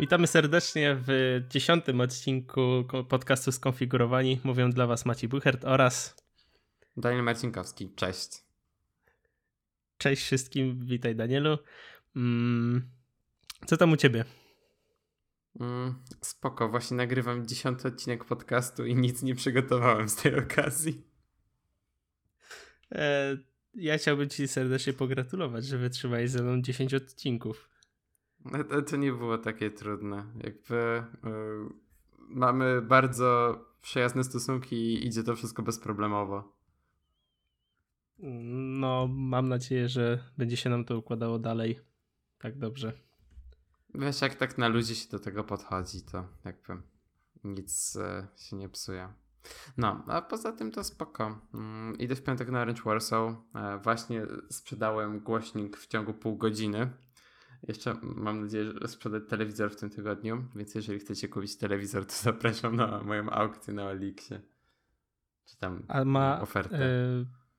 Witamy serdecznie w dziesiątym odcinku podcastu Skonfigurowani. Mówią dla Was Maciej Buchert oraz Daniel Marcinkowski. Cześć. Cześć wszystkim, witaj Danielu. Mm, co tam u Ciebie? Mm, spoko, właśnie nagrywam dziesiąty odcinek podcastu i nic nie przygotowałem z tej okazji. E, ja chciałbym Ci serdecznie pogratulować, że wytrzymałeś ze mną 10 odcinków. No to, nie było takie trudne. Jakby yy, mamy bardzo przyjazne stosunki i idzie to wszystko bezproblemowo. No, mam nadzieję, że będzie się nam to układało dalej. Tak dobrze. Wiesz, jak tak na ludzie się do tego podchodzi, to jakby nic e, się nie psuje. No, a poza tym to spoko. Mm, idę w piątek na Orange Warsaw. E, właśnie sprzedałem głośnik w ciągu pół godziny. Jeszcze mam nadzieję, że sprzedać telewizor w tym tygodniu, więc jeżeli chcecie kupić telewizor, to zapraszam na moją aukcję na Elixie. Czy tam A ma ofertę.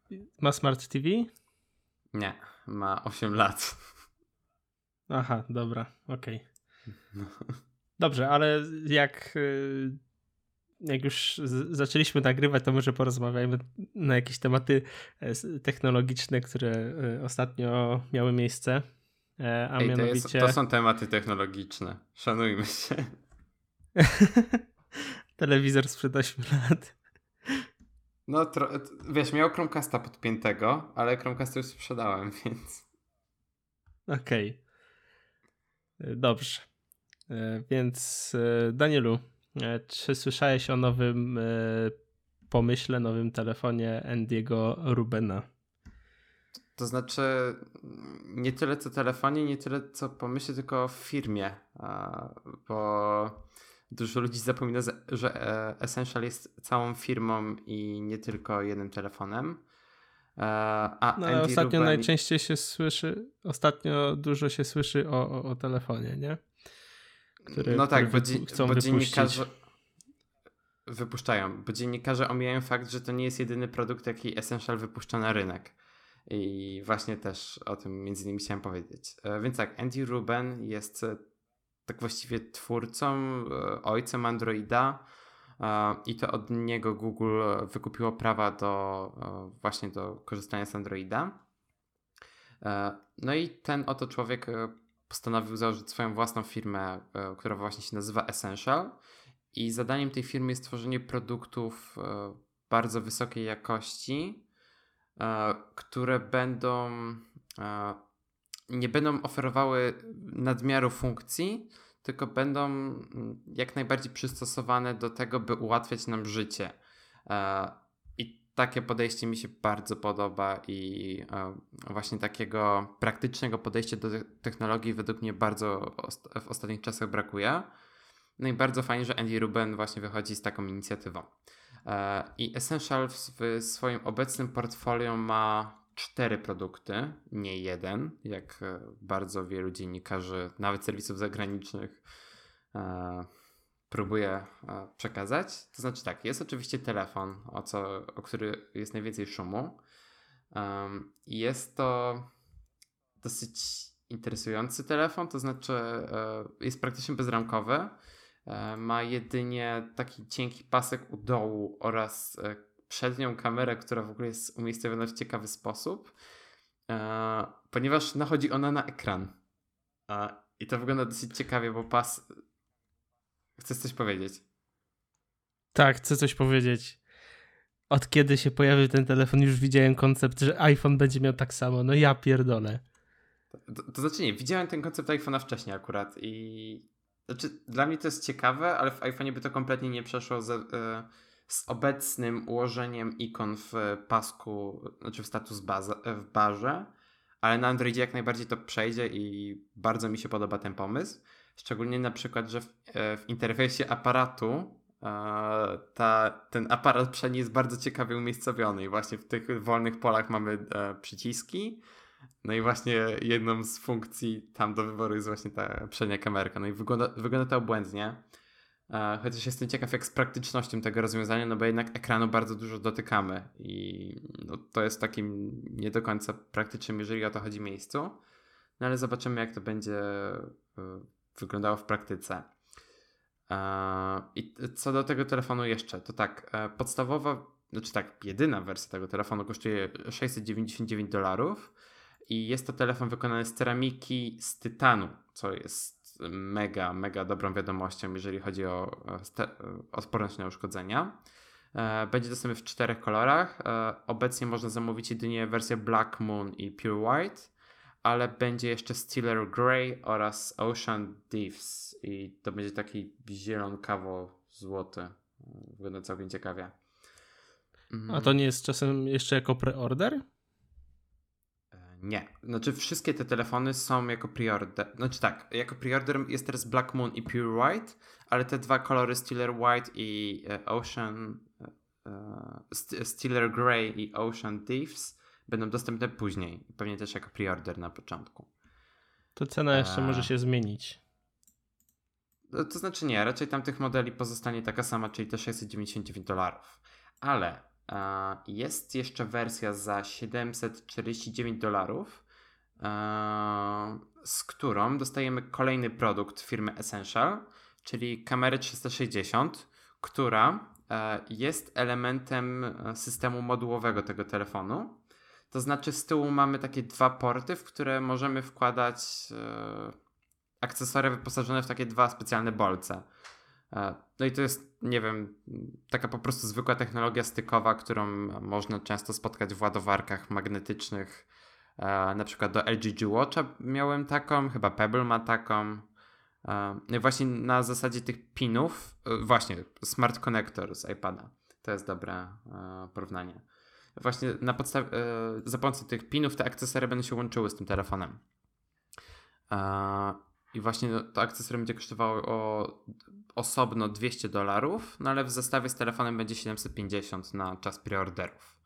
Yy, ma Smart TV? Nie, ma 8 lat. Aha, dobra, okej. Okay. Dobrze, ale jak, y, jak już zaczęliśmy nagrywać, to może porozmawiajmy na jakieś tematy e, technologiczne, które ostatnio miały miejsce. E, a Ej, mianowicie... To, jest, to są tematy technologiczne. Szanujmy się. Telewizor sprzed 8 lat. No, tro... wiesz, miał Chromecasta podpiętego, ale Chromecasta już sprzedałem, więc... Okej. Okay. E, dobrze. E, więc Danielu, czy słyszałeś o nowym pomyśle, nowym telefonie Andiego Rubena? To znaczy nie tyle co telefonie, nie tyle co pomyśle, tylko w firmie, bo dużo ludzi zapomina, że e, Essential jest całą firmą i nie tylko jednym telefonem. E, a no, ale ostatnio Ruben... najczęściej się słyszy, ostatnio dużo się słyszy o, o, o telefonie, nie? Który, no tak, bo, dzi bo dziennikarze wypuszczają, bo dziennikarze omijają fakt, że to nie jest jedyny produkt, jaki Essential wypuszcza na rynek. I właśnie też o tym między innymi chciałem powiedzieć. E, więc tak, Andy Ruben jest e, tak właściwie twórcą, e, ojcem Androida i to od niego Google wykupiło prawa do właśnie do korzystania z Androida. No i ten oto człowiek postanowił założyć swoją własną firmę, która właśnie się nazywa Essential. I zadaniem tej firmy jest tworzenie produktów bardzo wysokiej jakości, które będą e, nie będą oferowały nadmiaru funkcji, tylko będą jak najbardziej przystosowane do tego, by ułatwiać nam życie. E, I takie podejście mi się bardzo podoba i właśnie takiego praktycznego podejścia do technologii według mnie bardzo w ostatnich czasach brakuje. No i bardzo fajnie, że Andy Ruben właśnie wychodzi z taką inicjatywą. E, I Essential w swoim obecnym portfolio ma cztery produkty, nie jeden, jak e, bardzo wielu dziennikarzy, nawet serwisów zagranicznych, e, próbuje przekazać. To znaczy tak, jest oczywiście telefon, o, co, o który jest najwięcej szumu. Jest to dosyć interesujący telefon, to znaczy jest praktycznie bezramkowy ma jedynie taki cienki pasek u dołu oraz e, przednią kamerę, która w ogóle jest umiejscowiona w ciekawy sposób, e, ponieważ nachodzi ona na ekran. I to wygląda dosyć ciekawie, bo pas. Chcesz coś powiedzieć? Tak, chcę coś powiedzieć. Od kiedy się pojawił ten telefon, już widziałem koncept, że iPhone będzie miał tak samo. No ja pierdolę. To, to znaczy nie, widziałem ten koncept iPhone'a wcześniej akurat i znaczy, dla mnie to jest ciekawe, ale w iPhone'ie by to kompletnie nie przeszło z, e, z obecnym ułożeniem ikon w pasku, znaczy w status baza, w barze, ale na Androidzie jak najbardziej to przejdzie i bardzo mi się podoba ten pomysł. Szczególnie na przykład, że w, e, w interfejsie aparatu e, ta, ten aparat przedni jest bardzo ciekawie umiejscowiony i właśnie w tych wolnych polach mamy przyciski, no i właśnie jedną z funkcji tam do wyboru jest właśnie ta przednia kamerka. No i wygląda, wygląda to obłędnie. E, chociaż jestem ciekaw, jak z praktycznością tego rozwiązania, no bo jednak ekranu bardzo dużo dotykamy i no, to jest takim nie do końca praktycznym, jeżeli o to chodzi miejscu. No ale zobaczymy, jak to będzie e, wyglądało w praktyce. I co do tego telefonu jeszcze, to tak, podstawowa, znaczy tak, jedyna wersja tego telefonu kosztuje 699 dolarów i jest to telefon wykonany z ceramiki z tytanu, co jest mega, mega dobrą wiadomością, jeżeli chodzi o odporność na uszkodzenia. E, będzie dostępny w czterech kolorach. E, obecnie można zamówić jedynie wersję Black Moon i Pure White, ale będzie jeszcze Steeler Grey oraz Ocean Thieves i to będzie taki zielonkawo-złoty. Wygląda całkiem ciekawie. A to nie jest czasem jeszcze jako preorder? Nie. Znaczy wszystkie te telefony są jako preorder. Znaczy tak, jako preorder jest teraz Black Moon i Pure White, ale te dwa kolory Steeler White i e, Ocean e, Steeler Grey i Ocean Thieves będą dostępne później. Pewnie też jako preorder na początku. To cena jeszcze może się zmienić. No, to znaczy nie, raczej tam tych modeli pozostanie taka sama, czyli te 699 dolarów. Ale jest jeszcze wersja za 749 dolarów, z którą dostajemy kolejny produkt firmy Essential, czyli kamerę 360, która e, jest elementem e, systemu modułowego tego telefonu. To znaczy z tyłu mamy takie dwa porty, w które możemy wkładać e, akcesoria wyposażone w takie dwa specjalne bolce. E, no i to jest, nie wiem, taka po prostu zwykła technologia stykowa, którą można często spotkać w ładowarkach magnetycznych. E, na przykład do LG G Watcha miałem taką, chyba Pebble ma taką. E, no właśnie na zasadzie tych pinów, właśnie Smart Connector z iPada. To jest dobre porównanie. Właśnie na podstawie, za pomocą tych pinów te akcesoria będą się łączyły z tym telefonem. I właśnie to akcesorium będzie kosztowało o, osobno 200 dolarów, no ale w zestawie z telefonem będzie 750 na czas preorderów.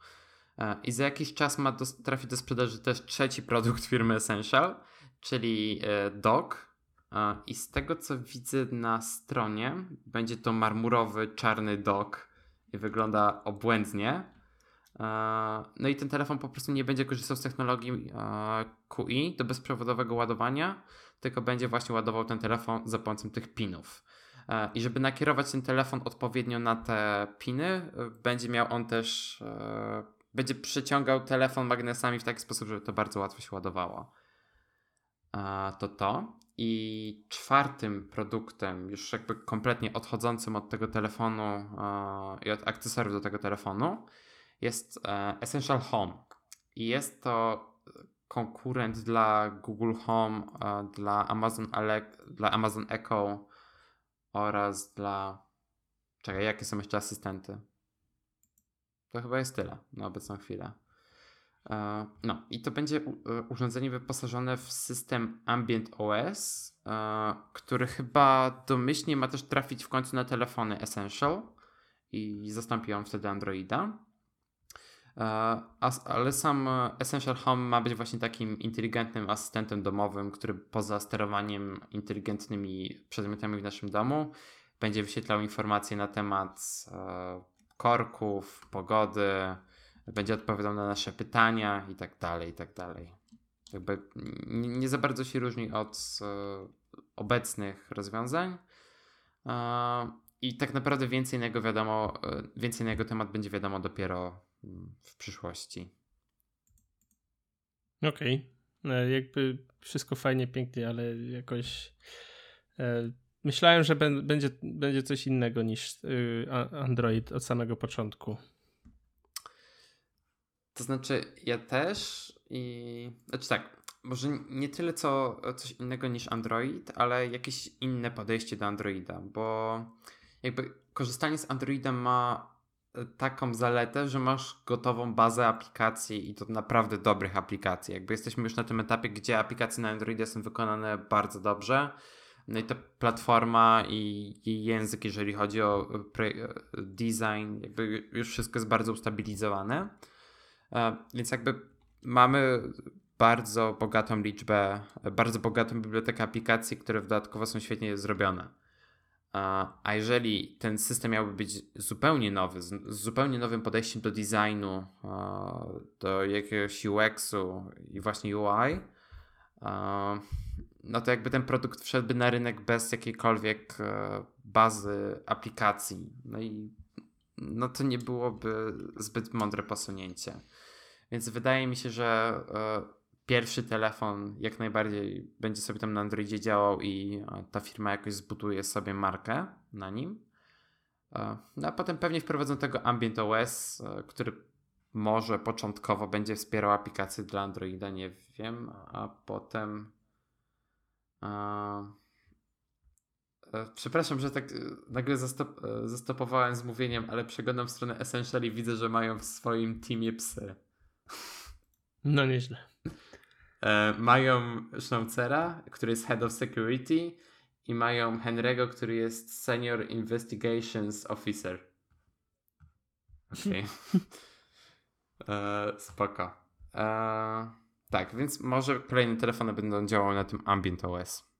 E, I za jakiś czas ma do, trafi do sprzedaży też trzeci produkt firmy Essential, czyli e, dock. E, I z tego co widzę na stronie, będzie to marmurowy, czarny dock i wygląda obłędnie. No i ten telefon po prostu nie będzie korzystał z technologii QI do bezprzewodowego ładowania, tylko będzie właśnie ładował ten telefon za pomocą tych pinów. E, I żeby nakierować ten telefon odpowiednio na te piny, e, będzie miał on też, e, będzie przyciągał telefon magnesami w taki sposób, żeby to bardzo łatwo się ładowało. To to. I czwartym produktem, już jakby kompletnie odchodzącym od tego telefonu i od akcesoriów do tego telefonu, jest Essential Home. I jest to konkurent dla Google Home, dla Amazon, Ale dla Amazon Echo oraz dla. Czekaj, jakie są jeszcze asystenty? To chyba jest tyle na obecną chwilę. E, no, i to będzie e, urządzenie wyposażone w system Ambient OS, e, który chyba domyślnie ma też trafić w końcu na telefony Essential i zastąpi on wtedy Androida. Ale sam Essential Home ma być właśnie takim inteligentnym asystentem domowym, który poza sterowaniem inteligentnymi przedmiotami w naszym domu będzie wyświetlał informacje na temat e, korków, pogody, będzie odpowiadał na nasze pytania i tak dalej, i tak dalej. Jakby nie za bardzo się różni od e, obecnych rozwiązań. E, I tak naprawdę więcej na jego wiadomo, więcej na jego temat będzie wiadomo dopiero w przyszłości. Okej. Okay. E, jakby wszystko fajnie, pięknie, ale jakoś e, myślałem, że będzie, będzie coś innego niż y, Android od samego początku. To znaczy, ja też i. Znaczy tak, może nie tyle co coś innego niż Android, ale jakieś inne podejście do Androida, bo jakby korzystanie z Androida ma taką zaletę, że masz gotową bazę aplikacji i to naprawdę dobrych aplikacji. Jakby jesteśmy już na tym etapie, gdzie aplikacje na Androidzie są wykonane bardzo dobrze. No i ta platforma i jej język, jeżeli chodzi o design, jakby już wszystko jest bardzo ustabilizowane. E, więc jakby mamy bardzo bogatą liczbę, bardzo bogatą bibliotekę aplikacji, które dodatkowo są świetnie zrobione. A jeżeli ten system miałby być zupełnie nowy, z, zupełnie nowym podejściem do designu, do jakiegoś UX-u i właśnie UI, no to jakby ten produkt wszedłby na rynek bez jakiejkolwiek e, bazy aplikacji. No i no to nie byłoby zbyt mądre posunięcie. Więc wydaje mi się, że e, pierwszy telefon jak najbardziej będzie sobie tam na Androidzie działał i e, ta firma jakoś zbuduje sobie markę na nim. No a potem pewnie wprowadzą tego Ambient OS, który może początkowo będzie wspierał aplikacje dla Androida, nie wiem, a potem E, przepraszam, że tak e, nagle zastop, e, zastopowałem z mówieniem, ale przeglądam stronę Essential i widzę, że mają w swoim teamie psy. No nieźle. Mają Schnauzera, który jest Head of Security i mają Henry'ego, który jest Senior Investigations Officer. Okej. Okay. spoko. Tak, więc może kolejne telefony będą działały na tym Ambient OS.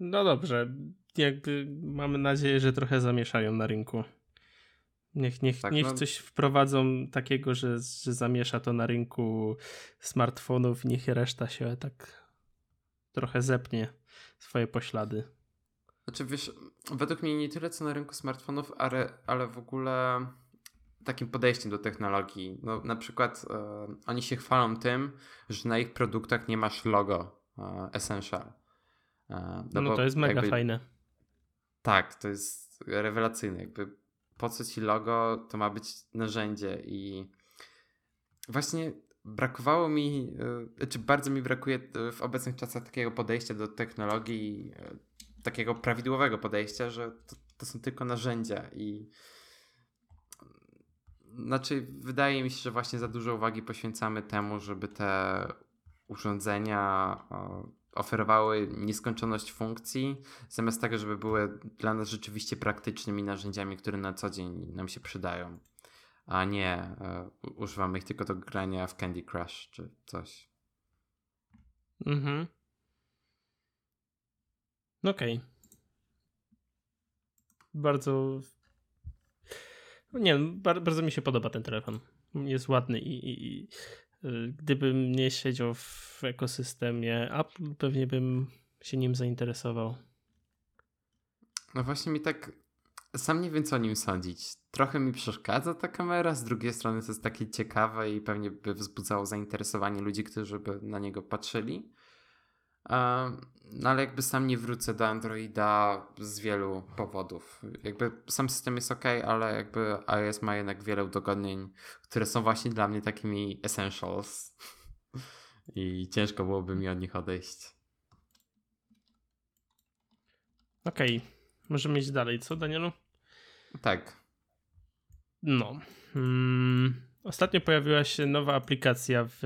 No dobrze. Jakby mamy nadzieję, że trochę zamieszają na rynku. Niech, niech, tak, niech no... coś wprowadzą takiego, że, że zamiesza to na rynku smartfonów i niech reszta się tak trochę zepnie swoje poślady. Znaczy wiesz, według mnie nie tyle co na rynku smartfonów, ale, ale w ogóle takim podejściem do technologii. No, na przykład e, oni się chwalą tym, że na ich produktach nie masz logo e, Essential. E, no, no to jest mega jakby, fajne. Tak, to jest rewelacyjne. Jakby po co ci logo, to ma być narzędzie i właśnie brakowało mi, e, znaczy bardzo mi brakuje w obecnych czasach takiego podejścia do technologii, e, takiego prawidłowego podejścia, że to, to są tylko narzędzia i znaczy, wydaje mi się, że właśnie za dużo uwagi poświęcamy temu, żeby te urządzenia oferowały nieskończoność funkcji, zamiast tego, żeby były dla nas rzeczywiście praktycznymi narzędziami, które na co dzień nam się przydają, a nie uh, używamy ich tylko do grania w Candy Crush czy coś. Mhm. Okej. Okay. Bardzo nie, bardzo mi się podoba ten telefon. Jest ładny i, i, i y, gdybym nie siedział w ekosystemie Apple, pewnie bym się nim zainteresował. No właśnie mi tak sam nie wiem co o nim sądzić. Trochę mi przeszkadza ta kamera, z drugiej strony to jest takie ciekawe i pewnie by wzbudzało zainteresowanie ludzi, którzy by na niego patrzyli. No ale jakby sam nie wrócę do Androida z wielu powodów. Jakby sam system jest ok, ale jakby iOS ma jednak wiele udogodnień, które są właśnie dla mnie takimi essentials. I ciężko byłoby mi od nich odejść. Okej, okay. możemy iść dalej, co Danielu? Tak. No. Hmm. Ostatnio pojawiła się nowa aplikacja w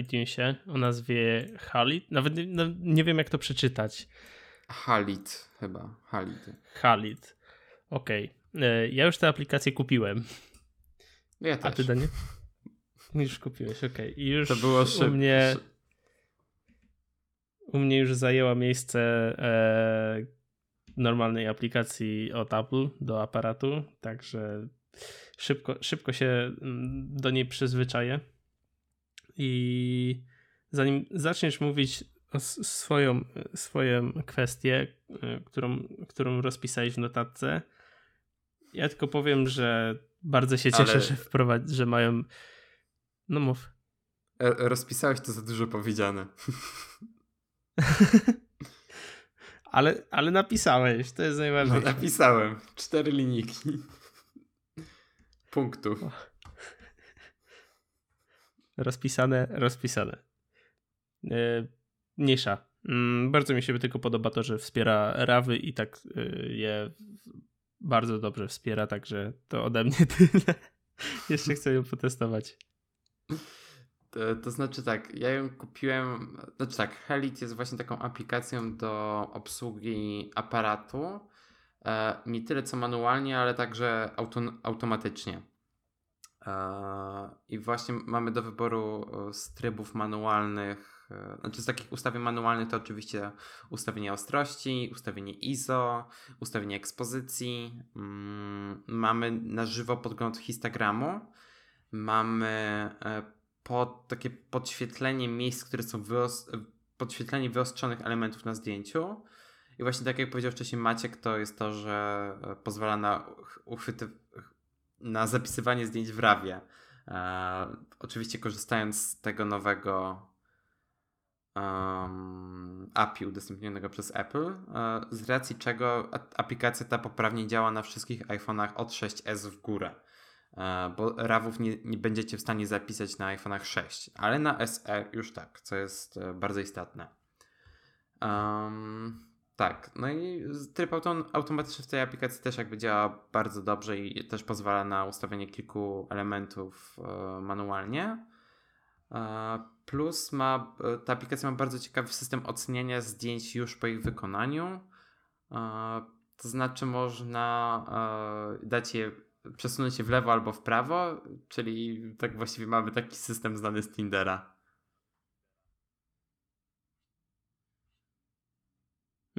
iTunesie o nazwie Halit. Nawet nie, no, nie wiem, jak to przeczytać. Halit chyba. Halit. Halit. Okej. Okay. E, ja już tę aplikację kupiłem. Ja też. A ty, Daniel? Już kupiłeś, okej. Okay. I już to było szyb... u mnie u mnie już zajęła miejsce e, normalnej aplikacji od Apple do aparatu, także szybko, szybko się mm, do niej przyzwyczaję. I zanim zaczniesz mówić swoją, swoją kwestię, e, którą, którą rozpisałeś w notatce, ja tylko powiem, że bardzo się cieszę, Ale... że wprowadzi, że mają. No mów. E, rozpisałeś to za dużo powiedziane. ale, ale napisałeś, to jest najważniejsze. No, napisałem. Cztery linijki punktów. Rozpisane, rozpisane. Yy, mniejsza. Yy, bardzo mi się tylko podoba to, że wspiera rawy i tak yy, je bardzo dobrze wspiera, także to ode mnie tyle. Jeszcze chcę ją potestować. To, to, znaczy tak, ja ją kupiłem, znaczy tak, Helit jest właśnie taką aplikacją do obsługi aparatu E, nie tyle co manualnie, ale także auto, automatycznie. E, I właśnie mamy do wyboru e, z trybów manualnych, znaczy z takich ustawień manualnych to oczywiście ustawienie ostrości, ustawienie ISO, ustawienie ekspozycji. Mm, mamy na żywo podgląd histogramu, mamy pod takie podświetlenie miejsc, które są wyos podświetlenie wyostrzonych elementów na zdjęciu. I właśnie tak jak powiedział wcześniej Maciek, to jest to, że e, pozwala na uchwyty, na zapisywanie zdjęć w rawie. E, oczywiście korzystając z tego nowego um, API udostępnionego przez Apple, e, z racji czego aplikacja ta poprawnie działa na wszystkich iPhone'ach od 6s w górę. E, bo RAWów nie, nie będziecie w stanie zapisać na iPhone'ach 6, ale na SE już tak, co jest e, bardzo istotne. Um, tak, no i tryb automatyczny w tej aplikacji też jakby działa bardzo dobrze i też pozwala na ustawienie kilku elementów e, manualnie. Plus ma, ta aplikacja ma bardzo ciekawy system oceniania zdjęć już po ich wykonaniu. To znaczy można dać je przesunąć się w lewo albo w prawo, czyli tak właściwie mamy taki system znany z Tindera.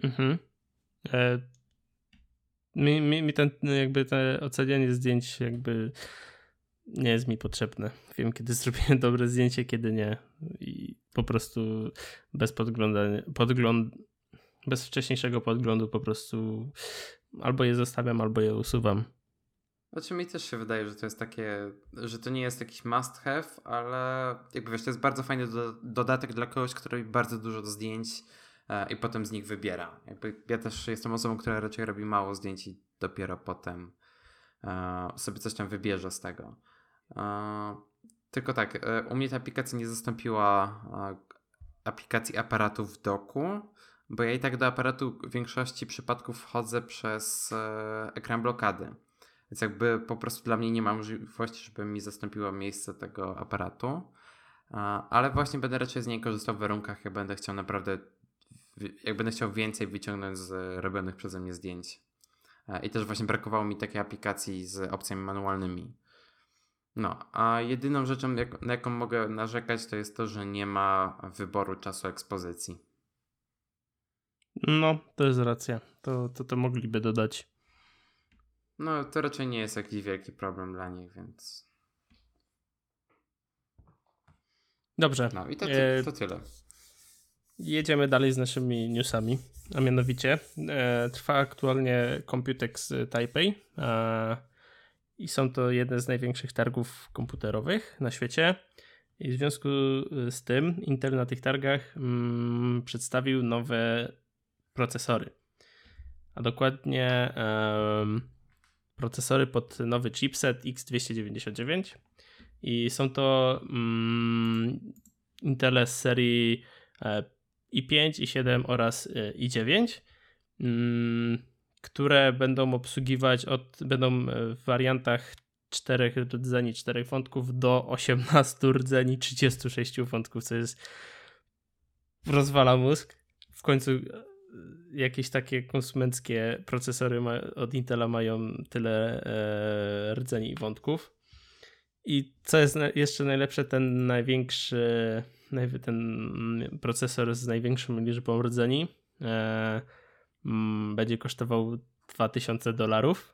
Mhm. E, mi, mi, ten jakby te ocenianie zdjęć jakby nie jest mi potrzebne. Wiem, kiedy zrobiłem dobre zdjęcie, kiedy nie. I po prostu bez podglądania, podgląd, bez wcześniejszego podglądu po prostu albo je zostawiam, albo je usuwam. Znaczy mi też się wydaje, że to jest takie, że to nie jest jakiś must have, ale jakby wiesz, to jest bardzo fajny do, dodatek dla kogoś, kto robi bardzo dużo zdjęć i potem z nich wybiera. Jakby ja też jestem osobą, która raczej robi mało zdjęć i dopiero potem e, sobie coś tam wybierze z tego. E, tylko tak, e, u mnie ta aplikacja nie zastąpiła e, aplikacji aparatu w doku, bo ja i tak do aparatu w większości przypadków wchodzę przez e, ekran blokady. Więc jakby po prostu dla mnie nie ma możliwości, żeby mi zastąpiło miejsce tego aparatu. Ale właśnie będę raczej z niej korzystał w warunkach, jak będę chciał naprawdę, jak będę chciał więcej wyciągnąć z robionych przeze mnie zdjęć. I też właśnie brakowało mi takiej aplikacji z opcjami manualnymi. No, a jedyną rzeczą, na jaką mogę narzekać, to jest to, że nie ma wyboru czasu ekspozycji. No, to jest racja. To, to, to mogliby dodać. No, to raczej nie jest jakiś wielki problem dla nich, więc. Dobrze. No i to, ty, to tyle. Jedziemy dalej z naszymi newsami. A mianowicie e, trwa aktualnie Computex Taipei. E, I są to jedne z największych targów komputerowych na świecie. I w związku z tym Intel na tych targach mm, przedstawił nowe procesory. A dokładnie procesory pod nowy chipset X299 i są to mm, Intel z serii i5, i7 oraz e, i9, mm, które będą obsługiwać od, będą w wariantach 4 rdzeni 4 wątków do 18 rdzeni 36 wątków, co jest rozwala mózg. W końcu jakieś takie konsumenckie procesory od Intela mają tyle e, rdzeni i wątków. I co jest jeszcze najlepsze, ten największy, ten procesor z największą liczbą rdzeni e, m, będzie kosztował 2000 dolarów.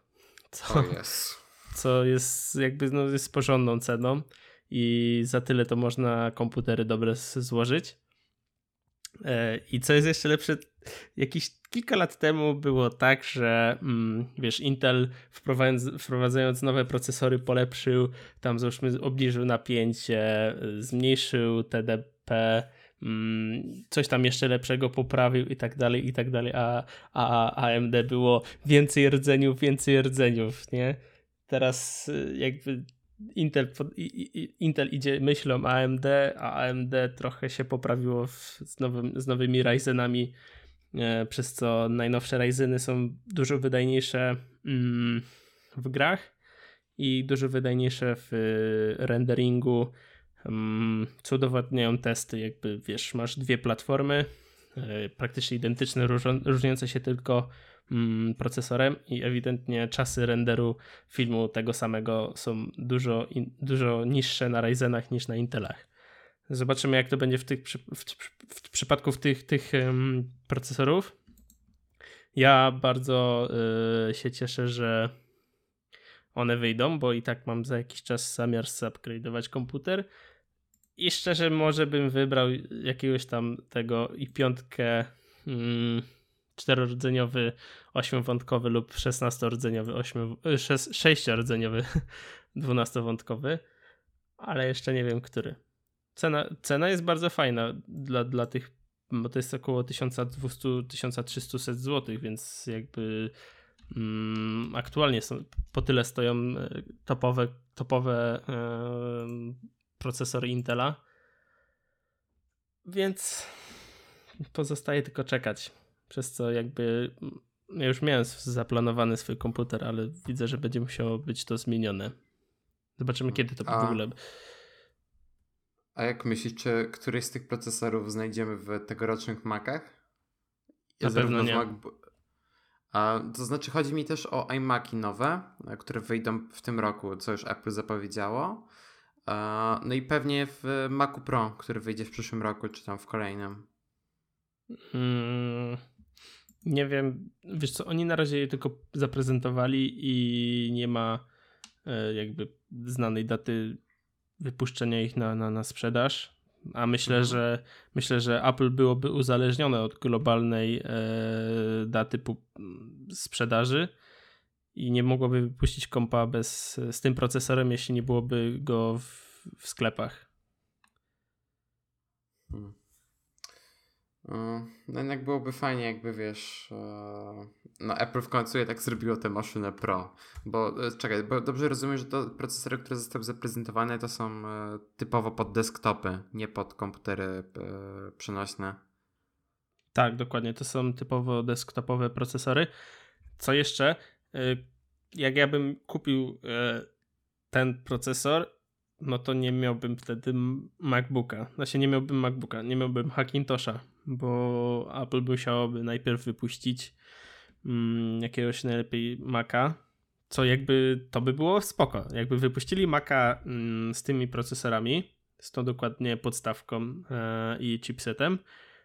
Co, oh yes. co jest jakby no, jest porządną ceną i za tyle to można komputery dobre złożyć. E, I co jest jeszcze lepsze, jakieś kilka lat temu było tak, że mm, wiesz, Intel wprowadzając, nowe procesory polepszył, tam załóżmy obniżył napięcie, zmniejszył TDP, mm, coś tam jeszcze lepszego poprawił i tak dalej, i tak dalej, a, a AMD było więcej rdzeniów, więcej rdzeniów, nie? Teraz y, jakby Intel, Intel idzie myślą AMD, a AMD trochę się poprawiło z, nowym, z nowymi Ryzenami, przez co najnowsze Ryzeny są dużo wydajniejsze mm, w grach i dużo wydajniejsze w y, renderingu, mm, co udowadniają testy. Jakby wiesz, masz dwie platformy, e, praktycznie identyczne, różniące się tylko mm, procesorem i ewidentnie czasy renderu filmu tego samego są dużo, dużo niższe na Ryzenach niż na Intelach. Zobaczymy, jak to będzie w, tych, w, w, w przypadku tych, tych um, procesorów. Ja bardzo y, się cieszę, że one wyjdą, bo i tak mam za jakiś czas zamiar zupgrade'ować komputer. I szczerze, może bym wybrał jakiegoś tam tego i piątkę mm, czterorodzeniowy, ośmiowątkowy lub szesnastorodzeniowy, ośmiu, szes, sześciorodzeniowy, dwunastowątkowy, ale jeszcze nie wiem, który. Cena, cena jest bardzo fajna dla, dla tych, bo to jest około 1200-1300 zł, więc jakby mm, aktualnie są, po tyle stoją e, topowe, topowe yy, procesory Intela. Więc pozostaje tylko czekać. Przez co jakby ja już miałem zaplanowany swój komputer, ale widzę, że będzie musiało być to zmienione. Zobaczymy, kiedy to A... w ogóle a jak myślisz, czy któryś z tych procesorów znajdziemy w tegorocznych Macach? Ja Na pewno nie. Mac... A, to znaczy chodzi mi też o iMaki nowe, które wyjdą w tym roku, co już Apple zapowiedziało. No i pewnie w Macu Pro, który wyjdzie w przyszłym roku, czy tam w kolejnym. Hmm, nie wiem, wiesz co, oni na razie je tylko zaprezentowali i nie ma e, jakby znanej daty wypuszczenia ich na, na, na sprzedaż. A myślę, mhm. że myślę, że Apple byłoby uzależnione od globalnej e, daty sprzedaży i nie mogłoby wypuścić kompa bez, z tym procesorem, jeśli nie byłoby go w, w sklepach. Hmm. No jednak byłoby fajnie, jakby wiesz, e, no Apple w końcu je tak zrobiło tę maszynę Pro, bo e, czekaj, bo dobrze rozumiem, że to procesory, które zostały zaprezentowane to są e, typowo pod desktopy, nie pod komputery przenośne. Tak, dokładnie, to są typowo desktopowe procesory. Co jeszcze, jak ja bym kupił ten procesor, no to nie miałbym wtedy MacBooka. Znaczy nie miałbym MacBooka, nie miałbym Hackintosha, bo Apple musiałoby najpierw wypuścić mm, jakiegoś najlepiej Maca, co jakby to by było spoko. Jakby wypuścili Maca mm, z tymi procesorami, z tą dokładnie podstawką e, i chipsetem,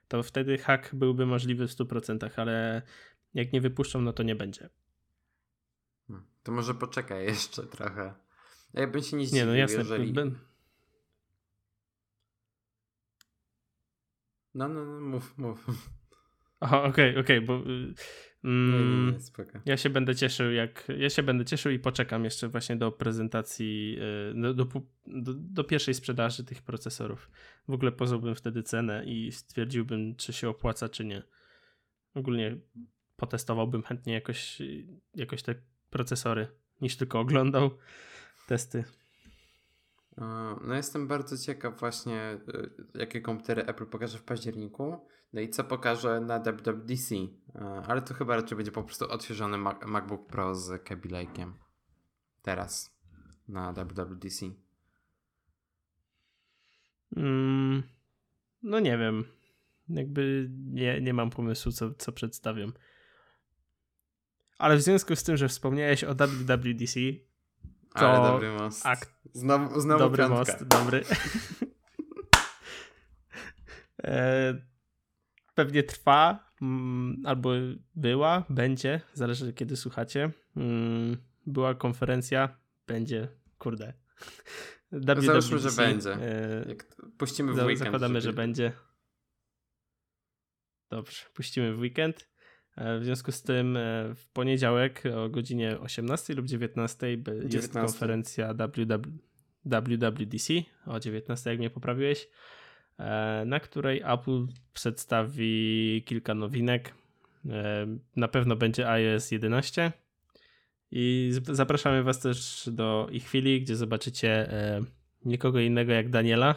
to wtedy hack byłby możliwy w 100%, ale jak nie wypuszczą, no to nie będzie. Hmm. To może poczekaj jeszcze trochę. Ja bym się nie zdziwił, nie, no jasne, jeżeli... Ben... No, no, no, mów, mów. Aha, okej, okay, okej, okay, bo... Mm, nie, nie, nie, ja się będę cieszył, jak... Ja się będę cieszył i poczekam jeszcze właśnie do prezentacji, do, do, do, do pierwszej sprzedaży tych procesorów. W ogóle poznałbym wtedy cenę i stwierdziłbym, czy się opłaca, czy nie. Ogólnie potestowałbym chętnie jakoś, jakoś te procesory, niż tylko oglądał testy. No jestem bardzo ciekaw właśnie, y, jakie komputery Apple pokaże w październiku, no i co pokaże na WWDC, ale to chyba raczej będzie po prostu odświeżony MacBook Pro z Kaby Lake'iem. Teraz na WWDC. Mm, no nie wiem. Jakby nie, nie mam pomysłu, co, co przedstawiam. Ale w związku z tym, że wspomniałeś o WWDC, to Ale dobry most. Akt... Znowu, znowu dobry piątka. most, dobry. e, pewnie trwa, mm, albo była, będzie, zależy kiedy słuchacie. Mm, była konferencja, będzie, kurde. WWDC, Załóżmy, że będzie. E, Jak puścimy w weekend. Zakładamy, żeby... że będzie. Dobrze, puścimy w weekend. E, w związku z tym e, w poniedziałek o godzinie 18 lub 19 jest 19. konferencja WWDC o 19, jak mnie poprawiłeś, e, na której Apple przedstawi kilka nowinek. Na pewno będzie iOS 11 i zapraszamy Was też do ich chwili, gdzie zobaczycie nikogo innego jak Daniela.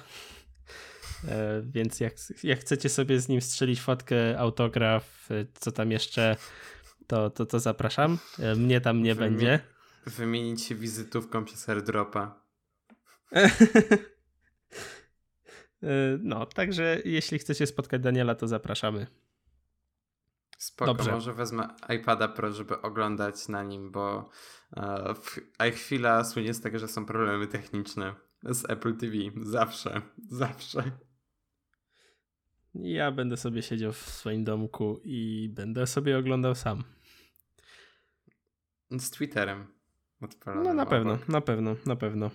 E, więc jak, jak chcecie sobie z nim strzelić fotkę, autograf, e, co tam jeszcze, to, to, to zapraszam. E, mnie tam nie będzie. Wymienić się wizytówką przez airdropa. no, także jeśli chcecie spotkać Daniela, to zapraszamy. Spoko, Dobrze. może wezmę iPada Pro, żeby oglądać na nim, bo e, chwila słynie z tego, że są problemy techniczne z Apple TV. Zawsze, zawsze. Ja będę sobie siedział w swoim domku i będę sobie oglądał sam. Z Twitterem. No na pewno, na pewno, na pewno.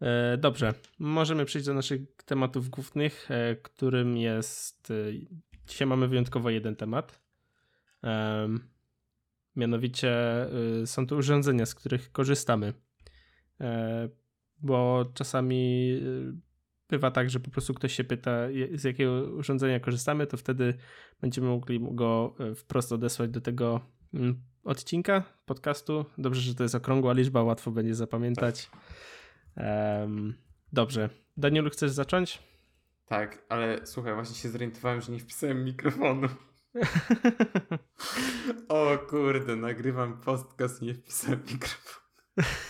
E, dobrze, możemy przejść do naszych tematów głównych, e, którym jest. Dzisiaj mamy wyjątkowo jeden temat. Mianowicie są to urządzenia, z których korzystamy. Bo czasami bywa tak, że po prostu ktoś się pyta, z jakiego urządzenia korzystamy, to wtedy będziemy mogli go wprost odesłać do tego mm, odcinka podcastu. Dobrze, że to jest okrągła liczba, łatwo będzie zapamiętać. Um, dobrze. Danielu, chcesz zacząć? Tak, ale słuchaj, właśnie się zorientowałem, że nie wpisałem mikrofonu. o kurde, nagrywam podcast, nie wpisałem mikrofonu.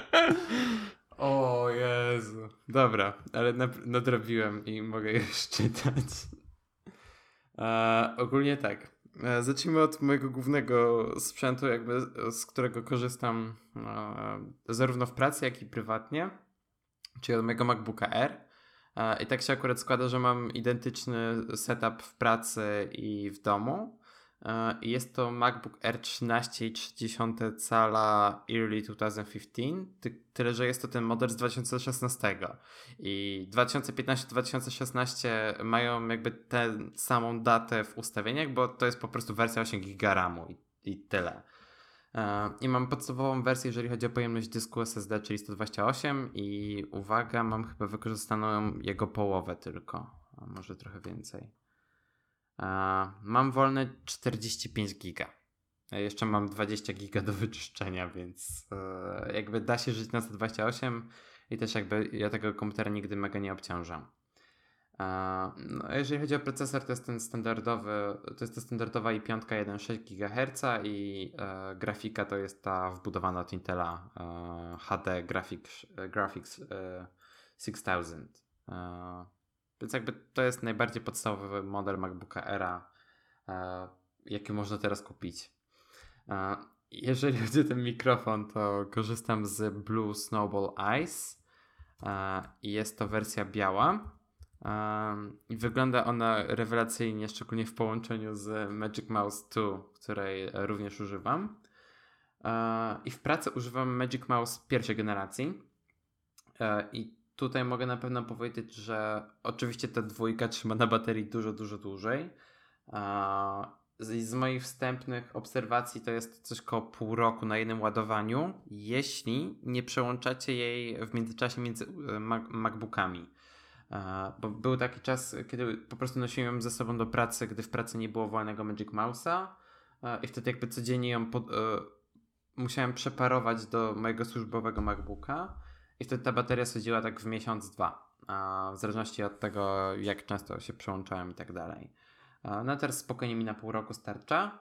o Jezu. Dobra, ale nadrobiłem i mogę już czytać. E, ogólnie tak. E, zacznijmy od mojego głównego sprzętu, jakby z którego korzystam e, zarówno w pracy, jak i prywatnie, czyli od mojego MacBooka Air. E, I tak się akurat składa, że mam identyczny setup w pracy i w domu. E, jest to MacBook Air 13,3 cala Early 2015, tyle że jest to ten model z 2016. I 2015-2016 mają jakby tę samą datę w ustawieniach, bo to jest po prostu wersja 8 GB RAMu i, i tyle. E, I mam podstawową wersję, jeżeli chodzi o pojemność dysku SSD, czyli 128 i uwaga, mam chyba wykorzystaną jego połowę tylko, a może trochę więcej. Mam wolne 45 giga. Jeszcze mam 20 giga do wyczyszczenia, więc e, jakby da się żyć na 128 i też jakby ja tego komputera nigdy mega nie obciążam. No, jeżeli chodzi o procesor, to jest ten standardowy, to jest ta standardowa i5 1,6 GHz i e, grafika to jest ta wbudowana od Intela e, HD Graphics, Graphics e, 6000. E, więc jakby to jest najbardziej podstawowy model MacBooka Era, e, jaki można teraz kupić. E, jeżeli chodzi o ten mikrofon, to korzystam z Blue Snowball Ice e, jest to wersja biała. I wygląda ona rewelacyjnie, szczególnie w połączeniu z Magic Mouse 2, której również używam. I w pracy używam Magic Mouse pierwszej generacji. I tutaj mogę na pewno powiedzieć, że oczywiście ta dwójka trzyma na baterii dużo, dużo dłużej. Z moich wstępnych obserwacji to jest coś koło pół roku na jednym ładowaniu, jeśli nie przełączacie jej w międzyczasie między e, MacBookami. Bo był taki czas, kiedy po prostu nosiłem ją ze sobą do pracy, gdy w pracy nie było wolnego Magic Mouse'a i wtedy jakby codziennie ją pod, e, musiałem przeparować do mojego służbowego MacBooka i wtedy ta bateria schodziła tak w miesiąc, dwa. W zależności od tego, jak często się przełączałem i tak dalej. No teraz spokojnie mi na pół roku starcza.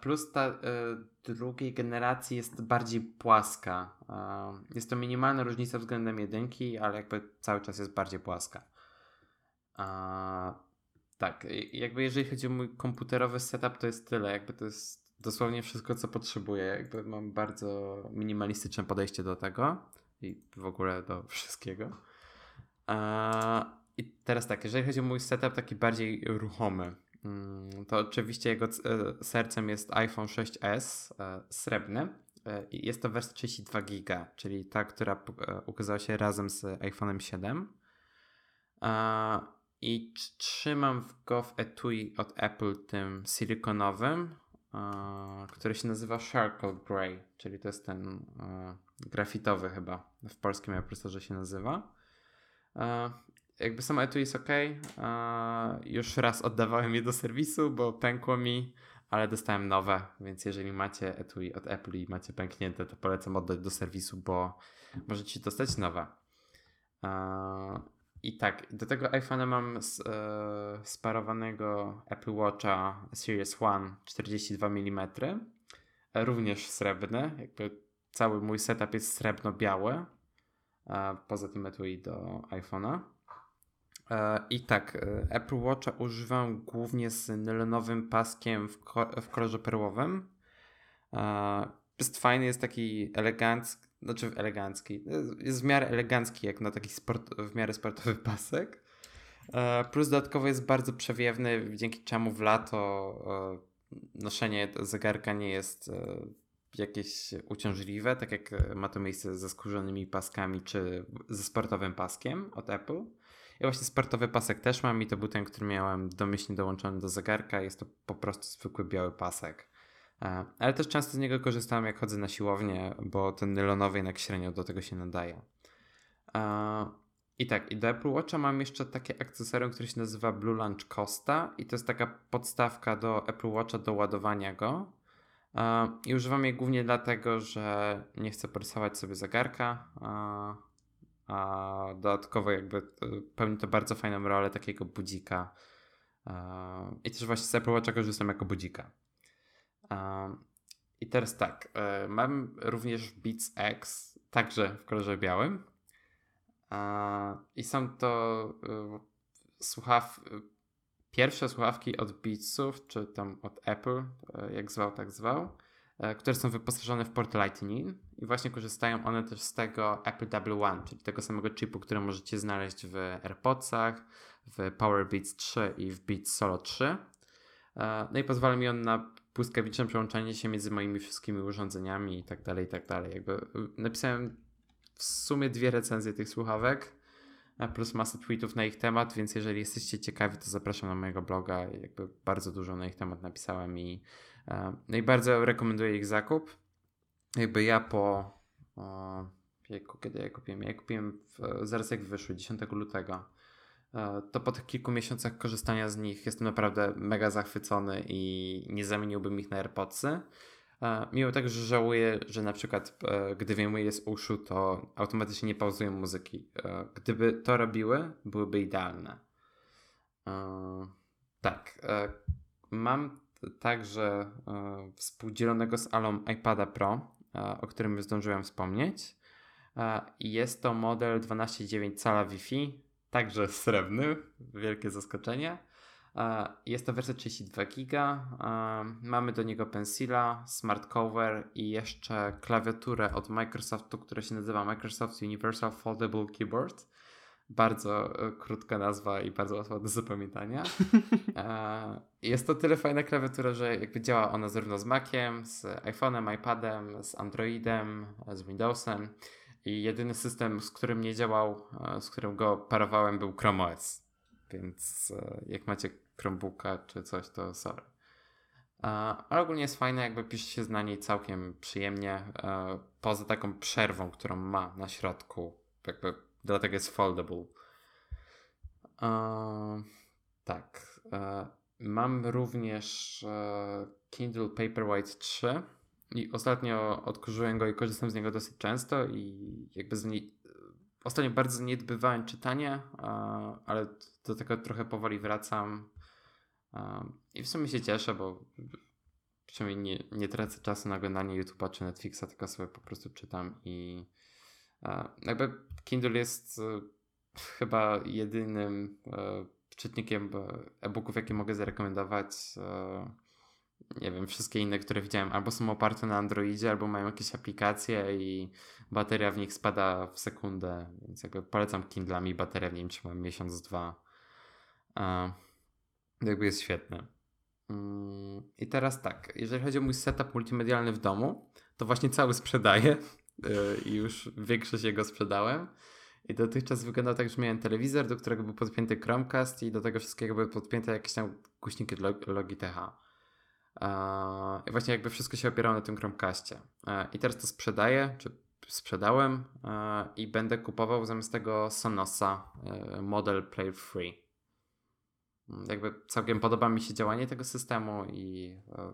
Plus ta y, drugiej generacji jest bardziej płaska. Jest to minimalna różnica względem jedynki, ale jakby cały czas jest bardziej płaska. Tak, jakby jeżeli chodzi o mój komputerowy setup, to jest tyle. Jakby to jest dosłownie wszystko, co potrzebuję. Jakby mam bardzo minimalistyczne podejście do tego i w ogóle do wszystkiego. I teraz tak, jeżeli chodzi o mój setup taki bardziej ruchomy, mm, to oczywiście jego e, sercem jest iPhone 6s e, srebrny. E, jest to wersja 32 GB, czyli ta, która ukazała się razem z iPhone'em 7. I trzymam go w etui od Apple tym silikonowym, który się nazywa Charcoal Grey, czyli to jest ten grafitowy chyba w polskim procesorze się nazywa. E, jakby samo etui jest ok. E, już raz oddawałem je do serwisu, bo pękło mi, ale dostałem nowe, więc jeżeli macie etui od Apple i macie pęknięte, to polecam oddać do serwisu, bo możecie dostać nowe. E, I tak, do tego iPhone'a mam sparowanego Apple Watcha Series One 42 mm, również srebrny, jakby cały mój setup jest srebrno-biały. Poza tym etui do iPhone'a. E, I tak, e, Apple Watcha używam głównie z nylonowym paskiem w, w kolorze perłowym. Jest fajny, jest taki elegancki, znaczy elegancki, jest w miarę elegancki jak na taki sport, w miarę sportowy pasek. E, plus dodatkowo jest bardzo przewiewny, dzięki czemu w lato noszenie zegarka nie jest jakieś uciążliwe, tak jak ma to miejsce ze skórzanymi paskami czy ze sportowym paskiem od Apple. Ja właśnie sportowy pasek też mam i to był ten, który miałem domyślnie dołączony do zegarka. Jest to po prostu zwykły biały pasek. E, ale też często z niego korzystam jak chodzę na siłownię, bo ten nylonowy jednak średnio do tego się nadaje. E, I tak, i do Apple Watcha mam jeszcze takie akcesorium, które się nazywa Blue Launch Costa i to jest taka podstawka do Apple Watcha do ładowania go. E, I używam jej głównie dlatego, że nie chcę porysować sobie zegarka, a dodatkowo jakby pełni to bardzo fajną rolę takiego budzika. I też właśnie z Apple Watcha korzystam jako budzika. I teraz tak, e, mam również Beats X, także w kolorze białym. I są to e, słuchaw... pierwsze słuchawki od Beatsów, czy tam od Apple, e, jak zwał, tak zwał, które są wyposażone w port Lightning i właśnie korzystają one też z tego Apple W1, czyli tego samego chipu, który możecie znaleźć w AirPodsach, w Power Beats 3 i w Beats Solo 3. No i pozwala mi on na błyskawiczne przełączanie się między moimi wszystkimi urządzeniami i tak dalej, i tak dalej. Jakby y, napisałem w sumie dwie recenzje tych słuchawek, plus masę tweetów na ich temat, więc jeżeli jesteście ciekawi, to zapraszam na mojego bloga. Jakby bardzo dużo na ich temat napisałem i, e, no i bardzo rekomenduję ich zakup. Jakby ja po. O, kiedy ja kupiłem? Ja kupiłem w, zaraz jak wyszły, 10 lutego. E, to po tych kilku miesiącach korzystania z nich jestem naprawdę mega zachwycony i nie zamieniłbym ich na AirPodsy. E, mimo tego, że żałuję, że na przykład e, gdy wyjmuję z uszu, to automatycznie nie pauzują muzyki. Gdyby to robiły, byłyby idealne. Tak. Mam także współdzielonego z Alą iPada Pro, o którym już zdążyłem wspomnieć. Jest to model 12,9 cala Wi-Fi także srebrny, wielkie zaskoczenie. Jest to wersja 32 GB. Mamy do niego pensila, smart cover i jeszcze klawiaturę od Microsoftu, która się nazywa Microsoft Universal Foldable Keyboard. Bardzo e, krótka nazwa i bardzo łatwa do zapamiętania. Jest to tyle fajna klawiatura, że jakby działa ona zarówno z Maciem, z iPhone'em, iPadem, z Androidem, z Windowsem. I jedyny system, z którym nie działał, e, z którym go parowałem, był Chrome OS. Więc e, jak macie Chromebooka czy coś, to sorry. E, ale ogólnie jest fajne, jakby pisze się na niej całkiem przyjemnie. Poza taką przerwą, którą ma na środku. Jakby dlatego jest foldable. Tak. Mam również Kindle Paperwhite 3 i ostatnio odkurzyłem go i korzystam z niego dosyć często i jakby z nie... ostatnio bardzo zaniedbywałem czytanie, ale do tego trochę powoli wracam. I w sumie się cieszę, bo przynajmniej nie, nie tracę czasu na oglądanie YouTube'a czy Netflixa, tylko sobie po prostu czytam i jakby Kindle jest e, chyba jedynym e, czytnikiem e-booków, jakie mogę zarekomendować e, nie wiem, wszystkie inne, które widziałem, albo są oparte na Androidzie, albo mają jakieś aplikacje i bateria w nich spada w sekundę, więc jakby polecam Kindlami, bateria w nim trzyma miesiąc, dwa. A, jakby jest świetne. Mm, I teraz tak, jeżeli chodzi o mój setup multimedialny w domu, to właśnie cały sprzedaję y, i już większość jego sprzedałem. I dotychczas wyglądał tak, że miałem telewizor, do którego był podpięty Chromecast i do tego wszystkiego były podpięte jakieś tam głośniki Logitecha. I właśnie jakby wszystko się opierało na tym Chromecastie. I teraz to sprzedaję, czy sprzedałem i będę kupował zamiast tego Sonosa e, model Play Free. Jakby całkiem podoba mi się działanie tego systemu i e,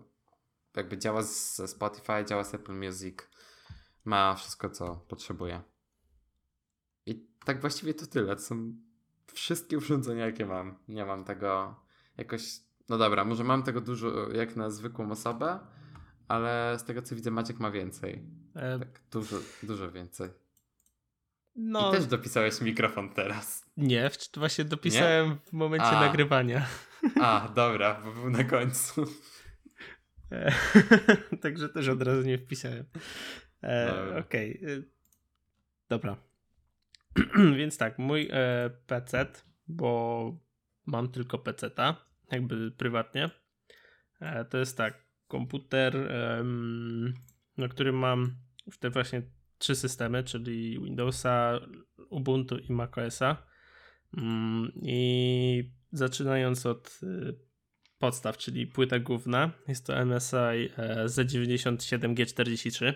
jakby działa ze Spotify, działa z Apple Music, ma wszystko co potrzebuje. I tak właściwie to tyle. To są wszystkie urządzenia, jakie mam. Nie mam tego jakoś no dobra, może mam tego dużo jak na zwykłą osobę, ale z tego co widzę Maciek ma więcej. E... Tak, dużo, dużo więcej. No... I też dopisałeś mikrofon teraz. Nie, właśnie dopisałem Nie? w momencie A. nagrywania. A, dobra, bo był na końcu. E, także też od razu nie wpisałem. E, Okej. Okay. Dobra. Więc tak, mój e, PC, bo mam tylko PC-ta jakby prywatnie. E, to jest tak, komputer na którym mam te właśnie trzy systemy, czyli Windowsa, Ubuntu i macOSa. Mm, I zaczynając od y, podstaw, czyli płyta główna, jest to MSI e, Z97G43.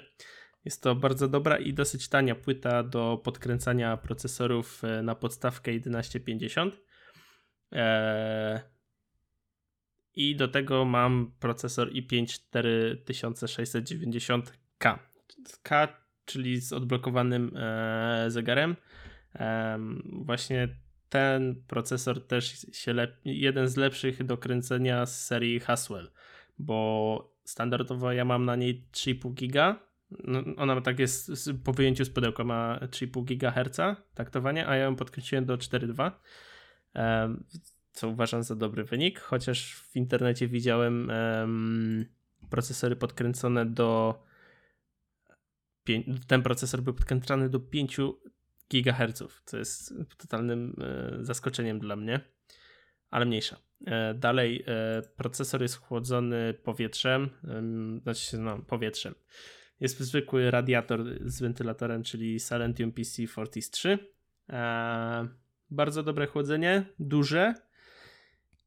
Jest to bardzo dobra i dosyć tania płyta do podkręcania procesorów e, na podstawkę 1150. E, I do tego mam procesor i5 4690K. K, czyli z odblokowanym zegarem. Właśnie ten procesor też się jeden z lepszych do kręcenia z serii Haswell, bo standardowo ja mam na niej 3,5 giga. No, ona tak jest po wyjęciu z pudełka ma 3,5 GHz taktowanie, a ja ją podkręciłem do 4,2 co uważam za dobry wynik, chociaż w internecie widziałem um, procesory podkręcone do ten procesor był podkręcany do 5 GHz, co jest totalnym e, zaskoczeniem dla mnie, ale mniejsza. E, dalej, e, procesor jest chłodzony powietrzem, znaczy no, powietrzem. Jest zwykły radiator z wentylatorem, czyli Silentium PC Fortis 3. Bardzo dobre chłodzenie, duże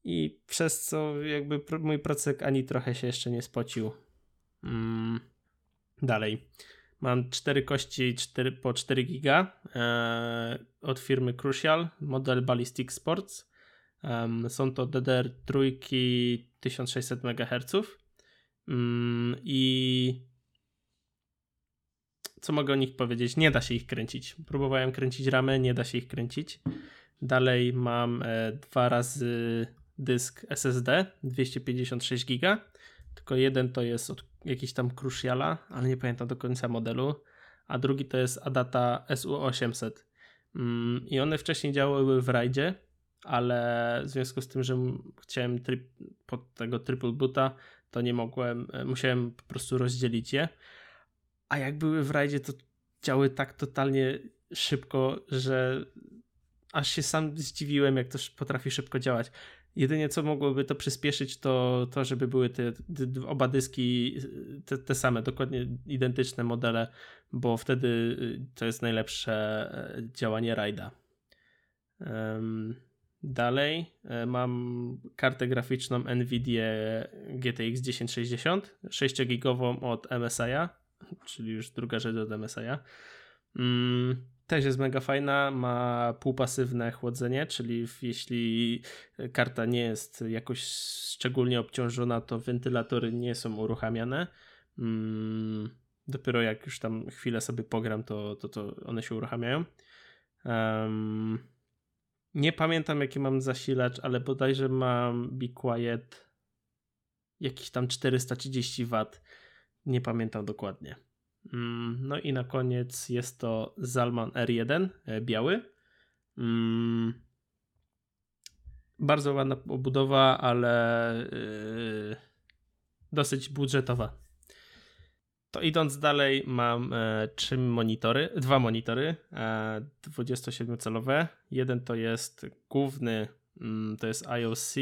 i przez co jakby mój procek ani trochę się jeszcze nie spocił. Mm. Dalej. Mam cztery kości 4, po 4 giga e, od firmy Crucial, model Ballistic Sports. Są to DDR3 1600 MHz. I co mogę o nich powiedzieć? Nie da się ich kręcić. Próbowałem kręcić ramy, nie da się ich kręcić. Dalej mam e, dwa razy dysk SSD 256 giga tylko jeden to jest od jakiś tam Cruciala, ale nie pamiętam do końca modelu, a drugi to jest Adata SU800. Mm, I one wcześniej działały w rajdzie, ale w związku z tym, że chciałem pod tego triple boota, to nie mogłem, e, musiałem po prostu rozdzielić je. A jak były w rajdzie, to działy tak totalnie szybko, że aż się sam zdziwiłem, jak to potrafi szybko działać. Jedynie co mogłoby to przyspieszyć, to to, żeby były te, te oba dyski te, te, same, dokładnie identyczne modele, bo wtedy y, to jest najlepsze e, działanie rajda. Dalej e, mam kartę graficzną Nvidia GTX 1060, 6-gigową od MSI'a, czyli już druga rzecz od MSI'a. Też jest mega fajna, ma półpasywne chłodzenie, czyli jeśli karta nie jest jakoś szczególnie obciążona, to wentylatory nie są uruchamiane. Mm, dopiero jak już tam chwilę sobie pogram, to, to, to one się uruchamiają. Nie pamiętam jaki mam zasilacz, ale bodajże mam Be Quiet jakiś tam 430 W. Nie pamiętam dokładnie. Mm, no i na koniec jest to Zalman R1 e, biały. Mm, bardzo ładna obudowa, ale yy, dosyć budżetowa. To idąc dalej, mam e, trzy monitory, dwa monitory e, 27-calowe. Jeden to jest główny, mm, to jest IOC.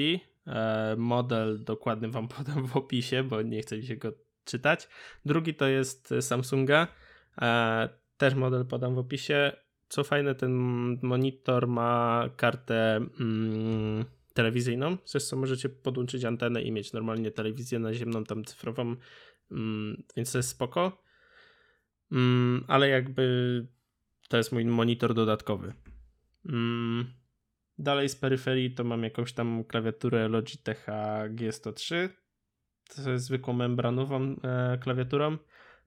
E, model dokładny Wam podam w opisie, bo nie chcę się go czytać. Drugi to jest Samsunga. E, też model podam w opisie. Co fajne, ten monitor ma kartę mm, telewizyjną, przez co możecie podłączyć antenę i mieć normalnie telewizję naziemną, tam cyfrową, mm, więc to jest spoko. Mm, ale jakby to jest mój monitor dodatkowy. Mm, dalej z peryferii to mam jakąś tam klawiaturę Logitecha G103 to jest zwykłą membranową e, klawiaturą.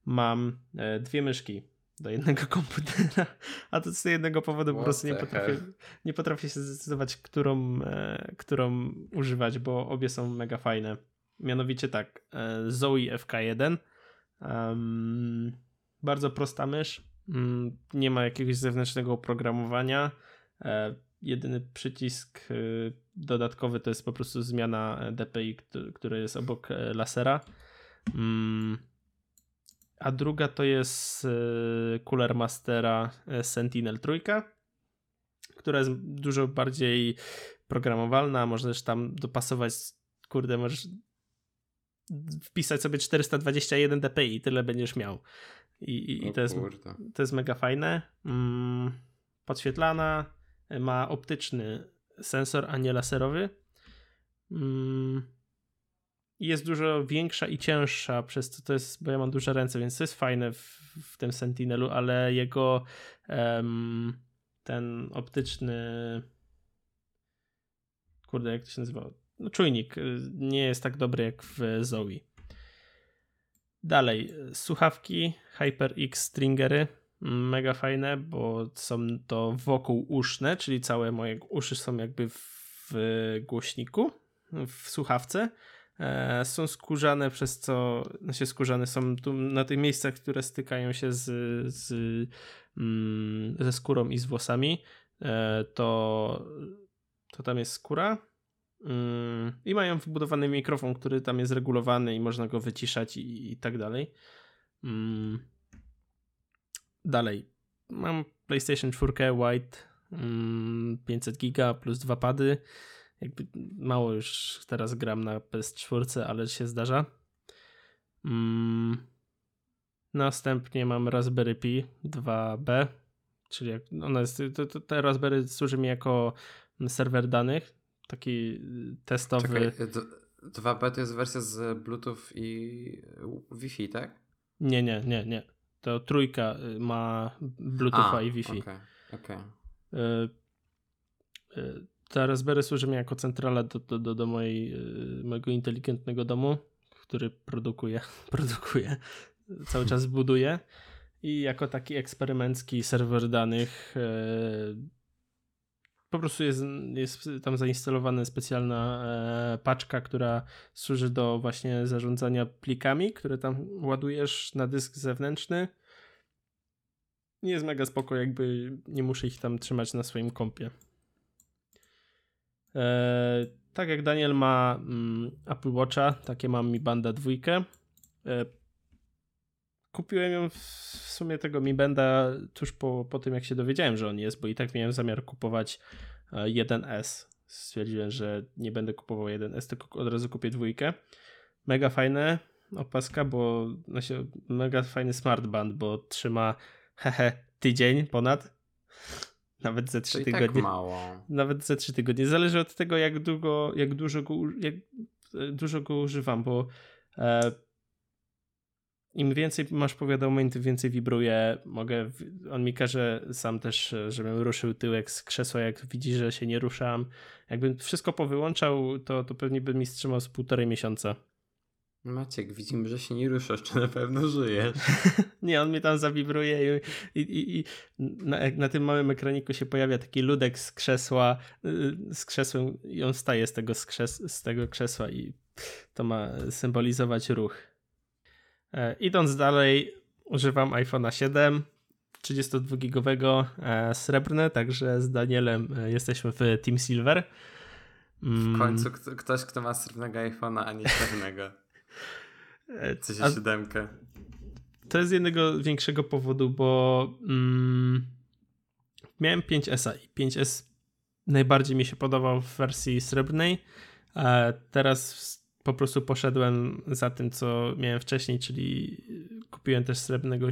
Mam e, dwie myszki do jednego komputera, a to z jednego powodu What po prostu nie potrafię, nie potrafię się zdecydować, którą, e, którą używać, bo obie są mega fajne. Mianowicie tak, Zoe FK1. Um, bardzo prosta mysz. Um, nie ma jakiegoś zewnętrznego oprogramowania. Jedyny przycisk y, dodatkowy to jest po prostu zmiana DPI, który jest obok e, lasera. Mm. A druga to jest y, Cooler Mastera e, Sentinel trójka, która jest dużo bardziej programowalna. Możesz tam dopasować, kurde, możesz wpisać sobie 421 dpi i tyle będziesz miał. I, i, i to, jest, to jest mega fajne. Mm, podświetlana, ma optyczny sensor, a nie laserowy. Mm, jest dużo większa i cięższa, przez to jest, bo ja mam duże ręce, więc to jest fajne w, w tym Sentinelu, ale jego um, ten optyczny kurde, jak to się nazywa? No, czujnik y, nie jest tak dobry jak w Zoe. Dalej, słuchawki HyperX Stringery, mega fajne, bo są to wokół uszne, czyli całe moje uszy są jakby w głośniku, w słuchawce. E, są skórzane, przez co, znaczy skórzane są tu na tych miejscach, które stykają się z, z, mm, ze skórą i z włosami, e, to, to tam jest skóra. Mm, I mają wbudowany mikrofon, który tam jest regulowany i można go wyciszać i, i tak dalej. Mm. Dalej. Mam PlayStation 4 White 500 giga plus dwa pady jakby mało już teraz gram na PS4, ale się zdarza. Mm. Następnie mam Raspberry Pi 2B, czyli jak ona jest, to, to, te Raspberry służy mi jako serwer danych, taki testowy. Czekaj, 2B to jest wersja z Bluetooth i Wi-Fi, tak? Nie, nie, nie, nie. To trójka y, ma Bluetootha i Wi-Fi. Okay, okay. Y, ta Raspberry służy mi jako centrala do, do, do, do mojej, y, mojego inteligentnego domu, który produkuje, produkuje, cały czas buduje i jako taki eksperymencki serwer danych po prostu jest, jest tam zainstalowana specjalna e, paczka, która służy do właśnie zarządzania plikami, które tam ładujesz na dysk zewnętrzny. Jest mega spoko, jakby nie muszę ich tam trzymać na swoim kompie. E, tak jak Daniel ma mm, Apple Watcha, takie mam Mi Banda dwójkę. E, kupiłem ją w sumie tego Mi Banda tuż po, po tym, jak się dowiedziałem, że on jest, bo i tak miałem zamiar kupować 1S. E, Stwierdziłem, że nie będę kupował 1S, tylko od razu kupię dwójkę. Mega fajne opaska, bo znaczy, mega fajny smartband, bo trzyma hehe tydzień ponad nawet ze trzy tak tygodnie. Tak mało. Nawet ze trzy tygodnie. Zależy od tego, jak długo, jak dużo go, jak e, dużo go używam, bo e, im więcej masz powiadomień, tym więcej wibruje. Mogę, on mi każe sam też, żebym ruszył tyłek z krzesła, jak widzi, że się nie ruszam. Jakbym wszystko powyłączał, to, to pewnie bym mi wstrzymał z półtorej miesiąca. Maciek, widzimy, że się nie ruszasz, czy na pewno żyjesz? nie, on mnie tam zawibruje i, i, i na, na, tym małym ekraniku się pojawia taki ludek z krzesła, y, z krzesłem i on staje z tego, z, krzes, z tego krzesła i to ma symbolizować ruch. E, idąc dalej, używam iPhone'a 7 32-gigowego e, srebrne, także z Danielem e, jesteśmy w Team Silver. W końcu mm. ktoś, kto ma srebrnego iPhone'a, a nie czarnego. Co się siódemkę. To jest jednego większego powodu, bo mm, miałem 5S i 5S najbardziej mi się podobał w wersji srebrnej. A teraz po prostu poszedłem za tym, co miałem wcześniej, czyli kupiłem też srebrnego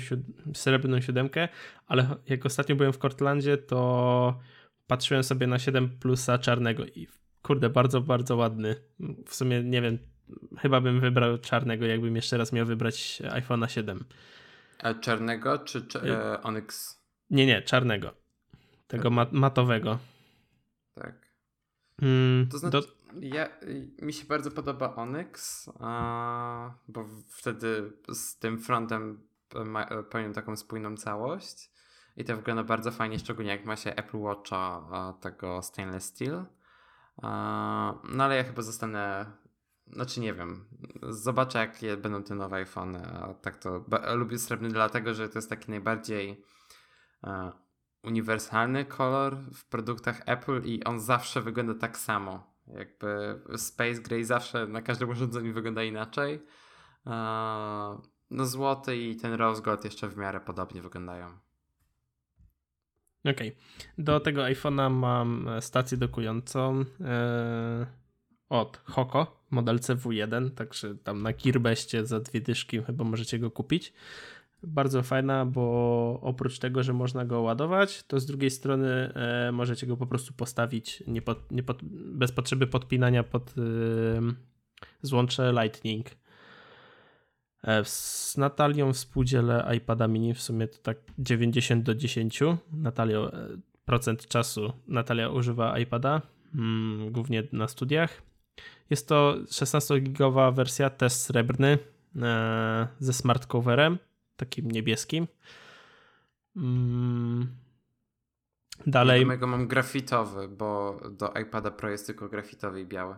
srebrną siódemkę, ale jak ostatnio byłem w Cortlandzie, to patrzyłem sobie na 7 plusa czarnego i kurde, bardzo, bardzo ładny. W sumie nie wiem, chyba bym wybrał czarnego, jakbym jeszcze raz miał wybrać iPhone'a 7. A czarnego czy e, Onyx? Nie, nie, czarnego. Tego tak. mat matowego. Tak. Mm, to znaczy, do... ja, mi się bardzo podoba Onyx, a, bo wtedy z tym frontem pełnią taką spójną całość. I to wygląda bardzo fajnie, szczególnie jak ma się Apple Watcha tego stainless steel. No ale ja chyba zostanę znaczy nie wiem. Zobaczę, jakie będą te nowe iPhony. A tak to lubię srebrny dlatego, że to jest taki najbardziej e, uniwersalny kolor w produktach Apple i on zawsze wygląda tak samo. Jakby Space Gray zawsze na każdym urządzeniu wygląda inaczej. No złoty i ten Rose jeszcze w miarę podobnie wyglądają. Okej. Okay. Do tego iPhone'a mam stację dokującą. Yy od Hoko, model CW1, także tam na Gearbestie za dwie dyszki chyba możecie go kupić. Bardzo fajna, bo oprócz tego, że można go ładować, to z drugiej strony e, możecie go po prostu postawić nie pod, nie pod, bez potrzeby podpinania pod e, złącze Lightning. E, z Natalią współdzielę iPada mini, w sumie to tak 90 do 10. Natalia, e, procent czasu Natalia używa iPada, mm, głównie na studiach. Jest to 16-gigowa wersja test srebrny ze smart coverem, niebieskim. Mm. Dalej. Ja mojego mam grafitowy, bo do iPada Pro jest tylko grafitowy i biały.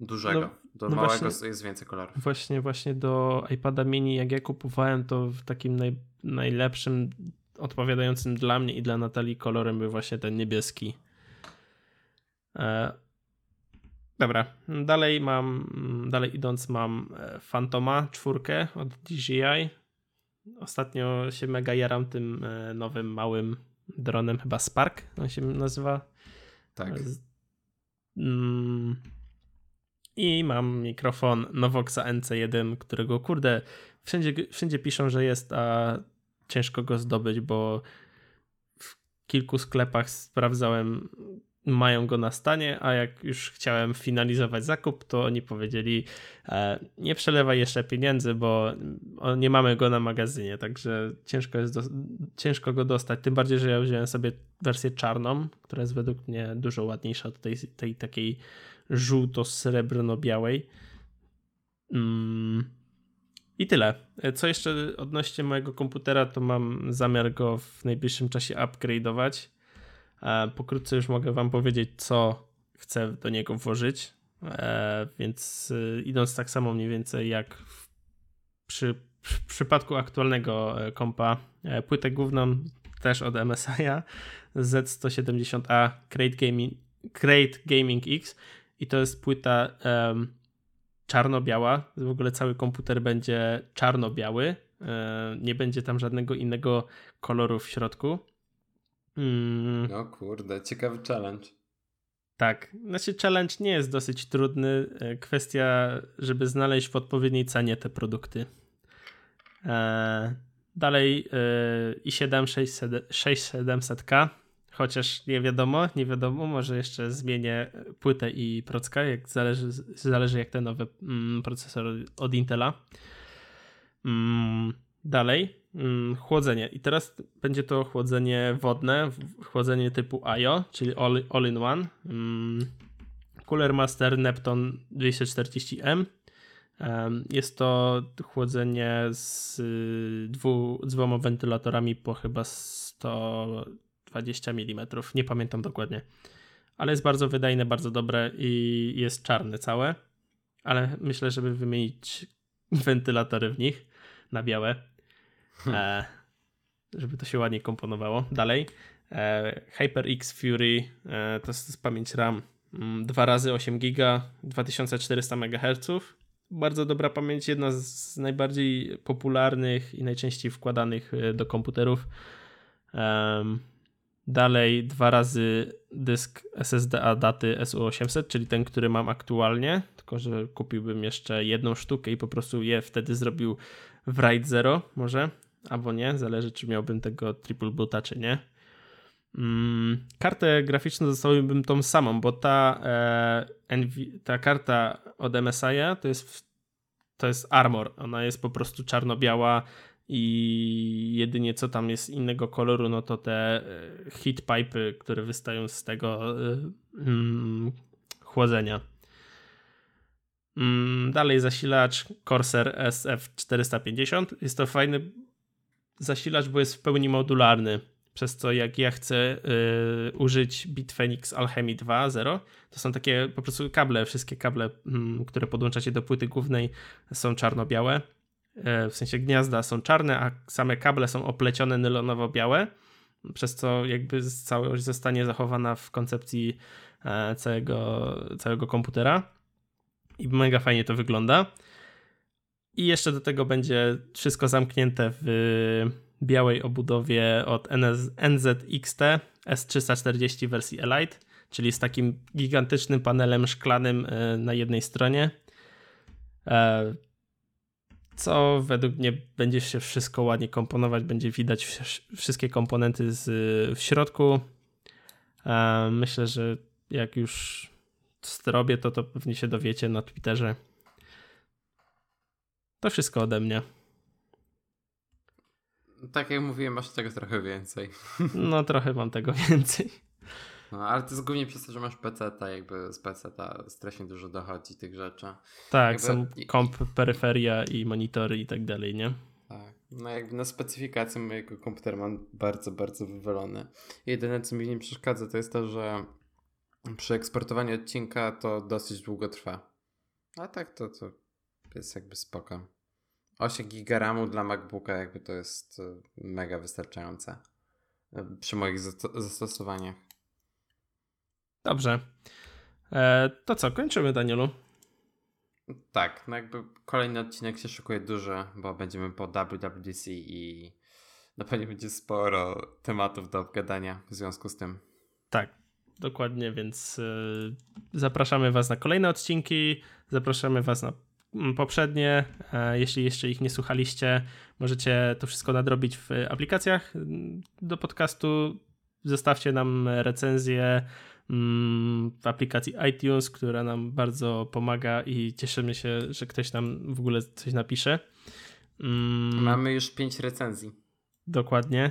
Dużego. No, do no małego właśnie, jest więcej kolorów. Właśnie, właśnie do iPada mini, jak ja kupowałem, to w takim naj, najlepszym, odpowiadającym dla mnie i dla Natalii kolorem był właśnie ten niebieski. E, dobra, dalej mam, dalej idąc mam Fantoma czwórkę od DJI. Ostatnio się mega jaram tym e, nowym, małym dronem, chyba Spark on się nazywa. Tak. Mm, i mam mikrofon Novoxa NC1, którego kurde wszędzie, wszędzie piszą, że jest, a ciężko go zdobyć, bo w kilku sklepach sprawdzałem, mają go na stanie, a jak już chciałem finalizować zakup, to oni powiedzieli e, nie przelewaj jeszcze pieniędzy, bo nie mamy go na magazynie, także ciężko jest do, ciężko go dostać, tym bardziej, że ja wziąłem sobie wersję czarną, która jest według mnie dużo ładniejsza od tej, tej takiej żółto-srebrno-białej. Mm. I tyle. Co jeszcze odnośnie mojego komputera, to mam zamiar go w najbliższym czasie upgrade'ować. E, pokrótce już mogę Wam powiedzieć, co chcę do niego włożyć. E, więc y, idąc tak samo mniej więcej jak przy, przypadku aktualnego e, kompa, płytę główną też od MSI'a Z170A Crate Gaming, Crate Gaming X i to jest płyta um, czarno-biała. W ogóle cały komputer będzie czarno-biały. Nie będzie tam żadnego innego koloru w środku. Mm. No kurde, ciekawy challenge. Tak, znaczy challenge nie jest dosyć trudny. E, kwestia, żeby znaleźć w odpowiedniej cenie te produkty. E, dalej e, i7 6700K Chociaż nie wiadomo, nie wiadomo, może jeszcze zmienię płytę i procka, jak zależy, zależy jak ten nowy mm, procesor od Intela. Mm, dalej, chłodzenie. I teraz będzie to chłodzenie wodne, chłodzenie typu IO, czyli all, all in one. Mm, Cooler Master Nepton 240M. Jest to chłodzenie z, dwu, dwoma wentylatorami po chyba 100 20 mm, nie pamiętam dokładnie. Ale jest bardzo wydajne, bardzo dobre i jest czarne całe. Ale myślę, żeby wymienić wentylatory w nich na białe, hmm. e, żeby to się ładnie komponowało. Dalej, e, HyperX Fury e, to jest pamięć RAM 2 mm, razy 8 GB, 2400 MHz. Bardzo dobra pamięć, jedna z najbardziej popularnych i najczęściej wkładanych do komputerów. Dalej dwa razy dysk SSD daty SU800, czyli ten, który mam aktualnie, tylko że kupiłbym jeszcze jedną sztukę i po prostu je wtedy zrobił w RAID 0 może, albo nie, zależy czy miałbym tego triple boota czy nie. Mm, kartę graficzną zostawiłbym tą samą, bo ta, e, ta karta od MSI to jest, to jest Armor, ona jest po prostu czarno-biała, i jedynie co tam jest innego koloru, no to te e, pipe, które wystają z tego hmm, chłodzenia. Hmm, dalej zasilacz Corsair SF450. Jest to fajny zasilacz, bo jest w pełni modularny. Przez co jak ja chcę y, użyć Bitfenix Alchemy 2.0, to są takie po prostu kable, wszystkie kable, y, które podłączacie do płyty głównej są czarno-białe E, w sensie gniazda są czarne, a same kable są oplecione nylonowo-białe, przez co jakby całość zostanie zachowana w koncepcji e, całego, całego komputera i mega fajnie to wygląda. I jeszcze do tego będzie wszystko zamknięte w białej obudowie od NZXT S340 wersji Elite. czyli z takim gigantycznym panelem szklanym e, na jednej stronie. E, co według mnie będzie się wszystko ładnie komponować, będzie widać wszystkie komponenty z, w środku. Myślę, że jak już zrobię to, to pewnie się dowiecie na Twitterze. To wszystko ode mnie. Tak jak mówiłem, masz tego trochę więcej. No trochę mam tego więcej. No, ale to jest głównie przez to, że masz PC, jakby z PC strasznie dużo dochodzi tych rzeczy. Tak, jakby... są komp, peryferia i monitory i tak dalej, nie? Tak. No jakby na specyfikację mojego komputera mam bardzo, bardzo wywalony. Jedyne, co mi nie przeszkadza, to jest to, że przy eksportowaniu odcinka to dosyć długo trwa. A tak to, to jest jakby spoko. 8 GB dla MacBooka jakby to jest e, mega wystarczające e, przy moich zastosowaniach. Dobrze. E, to co, kończymy Danielu? Tak, no jakby kolejny odcinek się szykuje duży, bo będziemy po WWDC i na pewno będzie sporo tematów do obgadania w związku z tym. Tak, dokładnie, więc zapraszamy Was na kolejne odcinki, zapraszamy Was na Mm, poprzednie. E, jeśli jeszcze ich nie słuchaliście, możecie to wszystko nadrobić w aplikacjach mm, do podcastu. Zostawcie nam recenzję mm, w aplikacji iTunes, która nam bardzo pomaga i cieszymy się, że ktoś nam w ogóle coś napisze. Mamy już pięć recenzji. Dokładnie.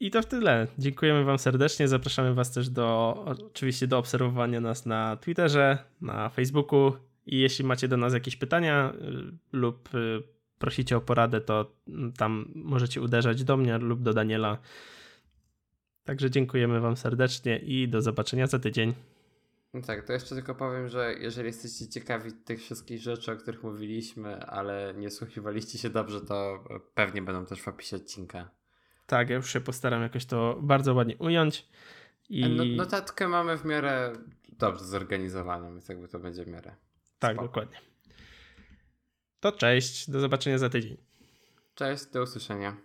I to w tyle. Dziękujemy Wam serdecznie. Zapraszamy Was też do oczywiście do obserwowania nas na Twitterze, na Facebooku. I jeśli macie do nas jakieś pytania y, lub y, prosicie o poradę, to mm, tam możecie uderzać do mnie lub do Daniela. Także dziękujemy Wam serdecznie i do zobaczenia za tydzień. No tak, to jeszcze tylko powiem, że jeżeli jesteście ciekawi tych wszystkich rzeczy, o których mówiliśmy, ale nie słuchiwaliście się dobrze, to pewnie będą też w opisie odcinka. Tak, ja już się postaram jakoś to bardzo ładnie ująć. I... No, notatkę mamy w miarę dobrze zorganizowaną, więc jakby to będzie w miarę. Tak, spoko. dokładnie. To cześć, do zobaczenia za tydzień. Cześć, do usłyszenia.